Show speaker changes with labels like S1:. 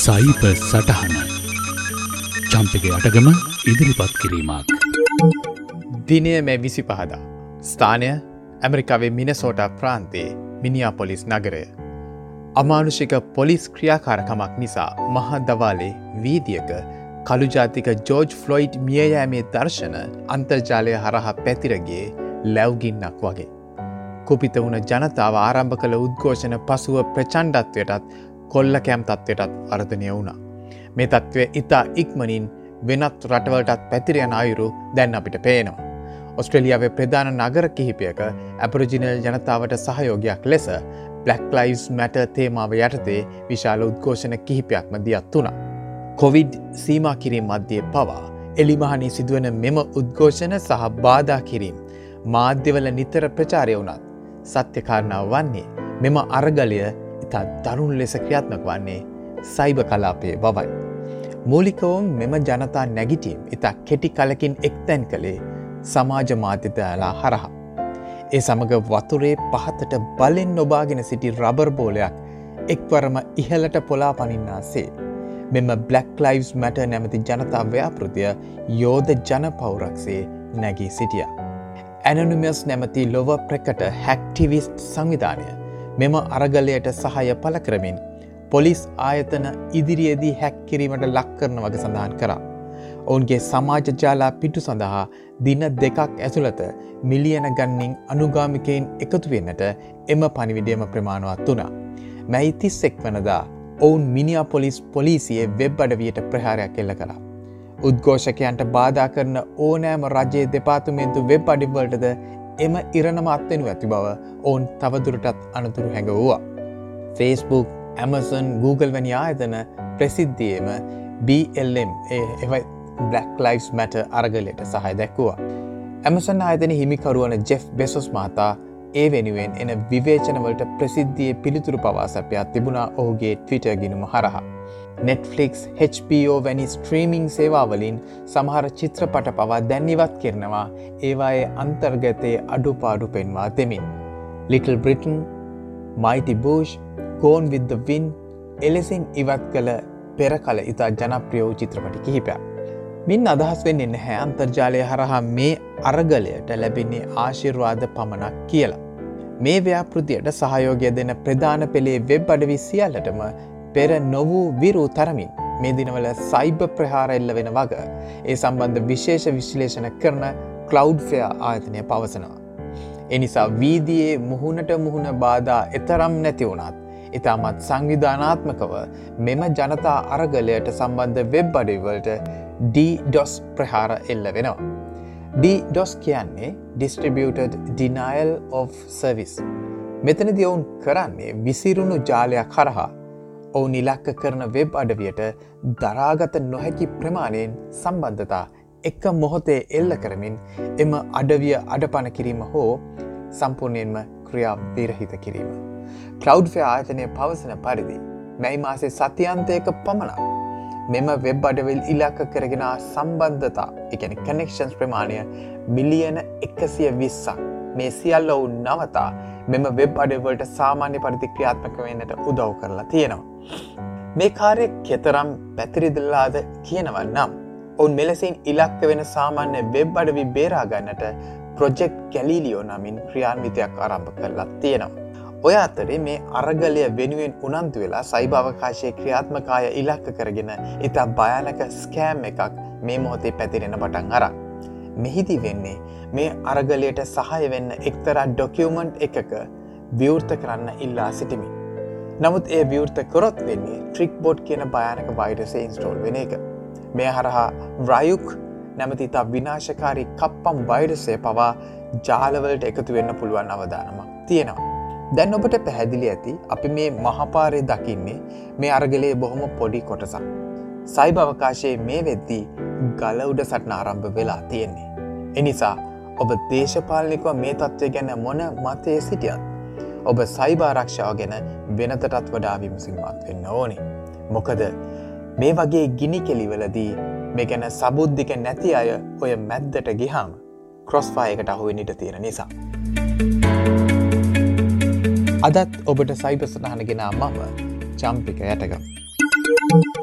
S1: සයිප සටහන චම්පක අටගම ඉදිරිපත් කිරීමක්.
S2: දිනය මේ විසි පහදා. ස්ථානය ඇමරිකාවේ මිනසෝට ප්‍රාන්තයේ මිනිියාපොලිස් නගරය. අමානුෂික පොලිස් ක්‍රියාකාරකමක් නිසා මහදවාලේ වීදියක කළුජාතික ජෝර්ජ් ෆ්ලොයිඩ් මියයෑමේ දර්ශන අන්තර්ජාලය හරහා පැතිරගේ ලැව්ගින්නක් වගේ. කුපිත වුණ ජනතාව ආරම්භ කළ උද්ඝෝෂණ පසුව ප්‍රචණ්ඩත්වයටත් කොල්ල කෑම් තත්වයටත් වර්ධනය වුණා. මේ තත්ත්වය ඉතා ඉක්මනින් වෙනත් රටවලටත් පැතිරයන අයුරු දැන් අපිට පේනවා. ඔස්ට්‍රලියාවේ ප්‍රධාන නගර කිහිපයක ඇපරජිනල් ජනතාවට සහයෝගයක් ලෙස බ්ලක් ලයිස් මැට තේමාව යටතේ විශාල උද්ඝෝෂණ කිහිපයක්ම දියත් වුණා. කොවිඩ් සීමා කිරීම මධ්‍යය පවා එලිමහනි සිදුවන මෙම උද්ඝෝෂණ සහ බාධා කිරීම මාධ්‍යවල නිතර ප්‍රචාරය වුණත් සත්‍යකාරණාව වන්නේ මෙම අරගලය ඉතා දරුණු ලෙස ක්‍රියාත්මක වන්නේ සයිබ කලාපයේ බවයි. මූලිකවම් මෙම ජනතා නැගිටීම් ඉතා කෙටි කලකින් එක්තැන් කළේ සමාජ මාධ්‍යතයාලා හරහා. ඒ සමඟ වතුරේ පහතට බලෙන් නොබාගෙන සිටි රබර් බෝලයක් එක්වරම ඉහලට පොලා පනින්නාසේ. මෙම බ්ලක් ලයිවස් මැට නැමති ජනතා ව්‍යාපෘතිය යෝධ ජනපෞරක්සේ නැගී සිටිය. ඇනනුමියස් නැමති ලොව ප්‍රකට හැක්ටිවිස්ට් සංවිධානය මෙම අරගලයට සහය පල කරමින් පොලිස් ආයතන ඉදිරියේදී හැක්කිරීමට ලක් කරන වග සඳහන් කරා. ඔවුන්ගේ සමාජජාලා පිටු සඳහා දින දෙකක් ඇතුළත මිලියන ගන්නින් අනුගාමිකයින් එකතු වෙන්නට එම පනිවිඩියම ප්‍රමාණවත් වුණා. මැයි තිස්සෙක් වනදා ඔවුන් මිනිිය පොලිස් පොලිසියේ වෙබ් අඩවියට ප්‍රහාරයක් එල්ල කරා. උද්ඝෝෂකයන්ට බාධා කරන ඕනෑම රජයේ දෙපාතුමේන්තු වෙබ් අඩිවලටද එම ඉරණම අත්වෙනු ඇති බව ඔවුන් තවදුරටත් අනතුරු හැඟවූවා. Facebook, Amazon, Google වැනි ආයතන ප්‍රසිද්ධියම BLM එවයි Black Lives Matter අරගලයට සහය දැක්වවා. ඇමසන් ආයතන හිමිකරුවන ජෙෆ් බෙසොස් මහතා ඒ වෙනුවෙන් එන විවේචනවලට ප්‍රසිද්ධිය පිළිතුරු පවාසපයක් තිබුණා ඔහුගේ ට්විට ගිනුම හරහා. Netflix, HBO වැනි ස්ට්‍රීමිං සේවාවලින් සමහර චිත්‍රපට පවා දැන්නිවත් කරනවා ඒවායේ අන්තර්ගතයේ අඩුපාඩු පෙන්වා දෙමින්. Little Britain, Mighty Bush, Gone with the Wind එලෙසින් ඉවත් කළ පෙර කල ඉතා ජනප්‍රියෝ චිත්‍රපටි කිහිපයක්. මින් අදහස් වෙන්න එන්න හැ අන්තර්ජාලය හරහා මේ අරගලයට ලැබෙන්නේ ආශිර්වාද පමණක් කියලා. මේ ව්‍යාපෘතියට සහයෝගය දෙන ප්‍රධාන පෙළේ වෙබ් අඩවි සියල්ලටම පෙර නොවූ විරු තරමින් මේ දිනවල සයිබ ප්‍රහාර එල්ල වෙන වග ඒ සම්බන්ධ විශේෂ විශ්ලේෂණ කරන කලව්ෆය ආයතනය පවසනවා. එනිසා වීදියේ මුහුණට මුහුණ බාධා එතරම් නැති වුණත් ඉතාමත් සංවිධානාත්මකව මෙම ජනතා අරගලයට සම්බන්ධ වෙබ් අඩිවලට ඩඩොස් ප්‍රහාර එල්ල වෙනවා. ඩඩොස් කියන්නේ Distributed Denial of Service. මෙතනදි ඔවුන් කරන්නේ විසිරුණු ජාලයක් කරහා ඔවුන් ඉලක්ක කරන වෙබ් අඩවියට දරාගත නොහැකි ප්‍රමාණයෙන් සම්බන්ධතා එක මොහොතේ එල්ල කරමින් එම අඩවිය අඩපන කිරීම හෝ සම්පූර්ණයෙන්ම ක්‍රියා විරහිත කිරීම. කලව්ෆය ආයතනය පවසන පරිදි මැයි මාසේ සතියන්තයක පමණක් මෙම වෙබ් අඩවිල් ඉලක්ක කරගෙන සම්බන්ධතා එකන කනෙක්ෂන්ස් ප්‍රමාණය මිලියන එකසිය විස්සක් මේ සියල්ල ඔවුන් නවතා මෙම වෙබ් අඩවලට සාමාන්‍ය පරිදි ක්‍රියාත්මක වෙන්නට උදව් කරලා තියෙනවා. මේ කාරය කෙතරම් පැතිරිදිල්ලාද කියනවන්නම්. ඔවුන් මෙලෙසින් ඉලක්ක වෙන සාමාන්‍ය වෙබ් අඩවි බේරාගන්නට ප්‍රොජෙක්් කැලීලියෝ නමින් ක්‍රියාන්විතයක් ආරම්භ කරලා තියෙනවා. ඔය අතරේ මේ අරගලය වෙනුවෙන් උනන්තු වෙලා සයිභාවකාශය ක්‍රියාත්මකාය ඉලක්ක කරගෙන ඉතා භයානක ස්කෑම් එකක් මේ මොහොතේ පැතිරෙන පටන් අරා. මෙහිදි වෙන්නේ මේ අරගලයට සහය වෙන්න එක්තරා ඩොකියමන්ට් එකක විවෘත කරන්න ඉල්ලා සිටිමි. නමුත් ඒ විවෘත කොරොත් වෙන්නේ ට්‍රික් බොඩ් කියන භයානක වෛරසේ ඉන්ස්ටෝල් වෙන එක. මේ හරහා රයුක් නැමති තා විනාශකාරී කප්පම් වෛරසය පවා ජාලවලට එකතු වෙන්න පුළුවන් අවධානමක් තියෙනවා. දැන් ඔබට පැහැදිලි ඇති අපි මේ මහපාරය දකින්නේ මේ අරගලේ බොහොම පොඩි කොටසක්. සයිබ අවකාශයේ මේ වෙද්දී ගලවුඩ සටන ආරම්භ වෙලා තියෙන්නේ. එනිසා ඔබ දේශපාලනිකව මේ තත්ත්වය ගැන මොන මතය සිටියත්. ඔබ සයිභාරක්ෂාව ගැන වෙනතටත් වඩා විමසිමත් වෙන්න ඕනේ. මොකද මේ වගේ ගිනි කෙලිවලදී මේ ගැන සබුද්ධික නැති අය ඔය මැද්දට ගිහාම ක්‍රොස්ෆායකට අහුවෙනිට තියෙන නිසා. අදත් ඔබට සයිපසටහන ගෙනා මම චම්පික යටගම්.
S3: Thank you.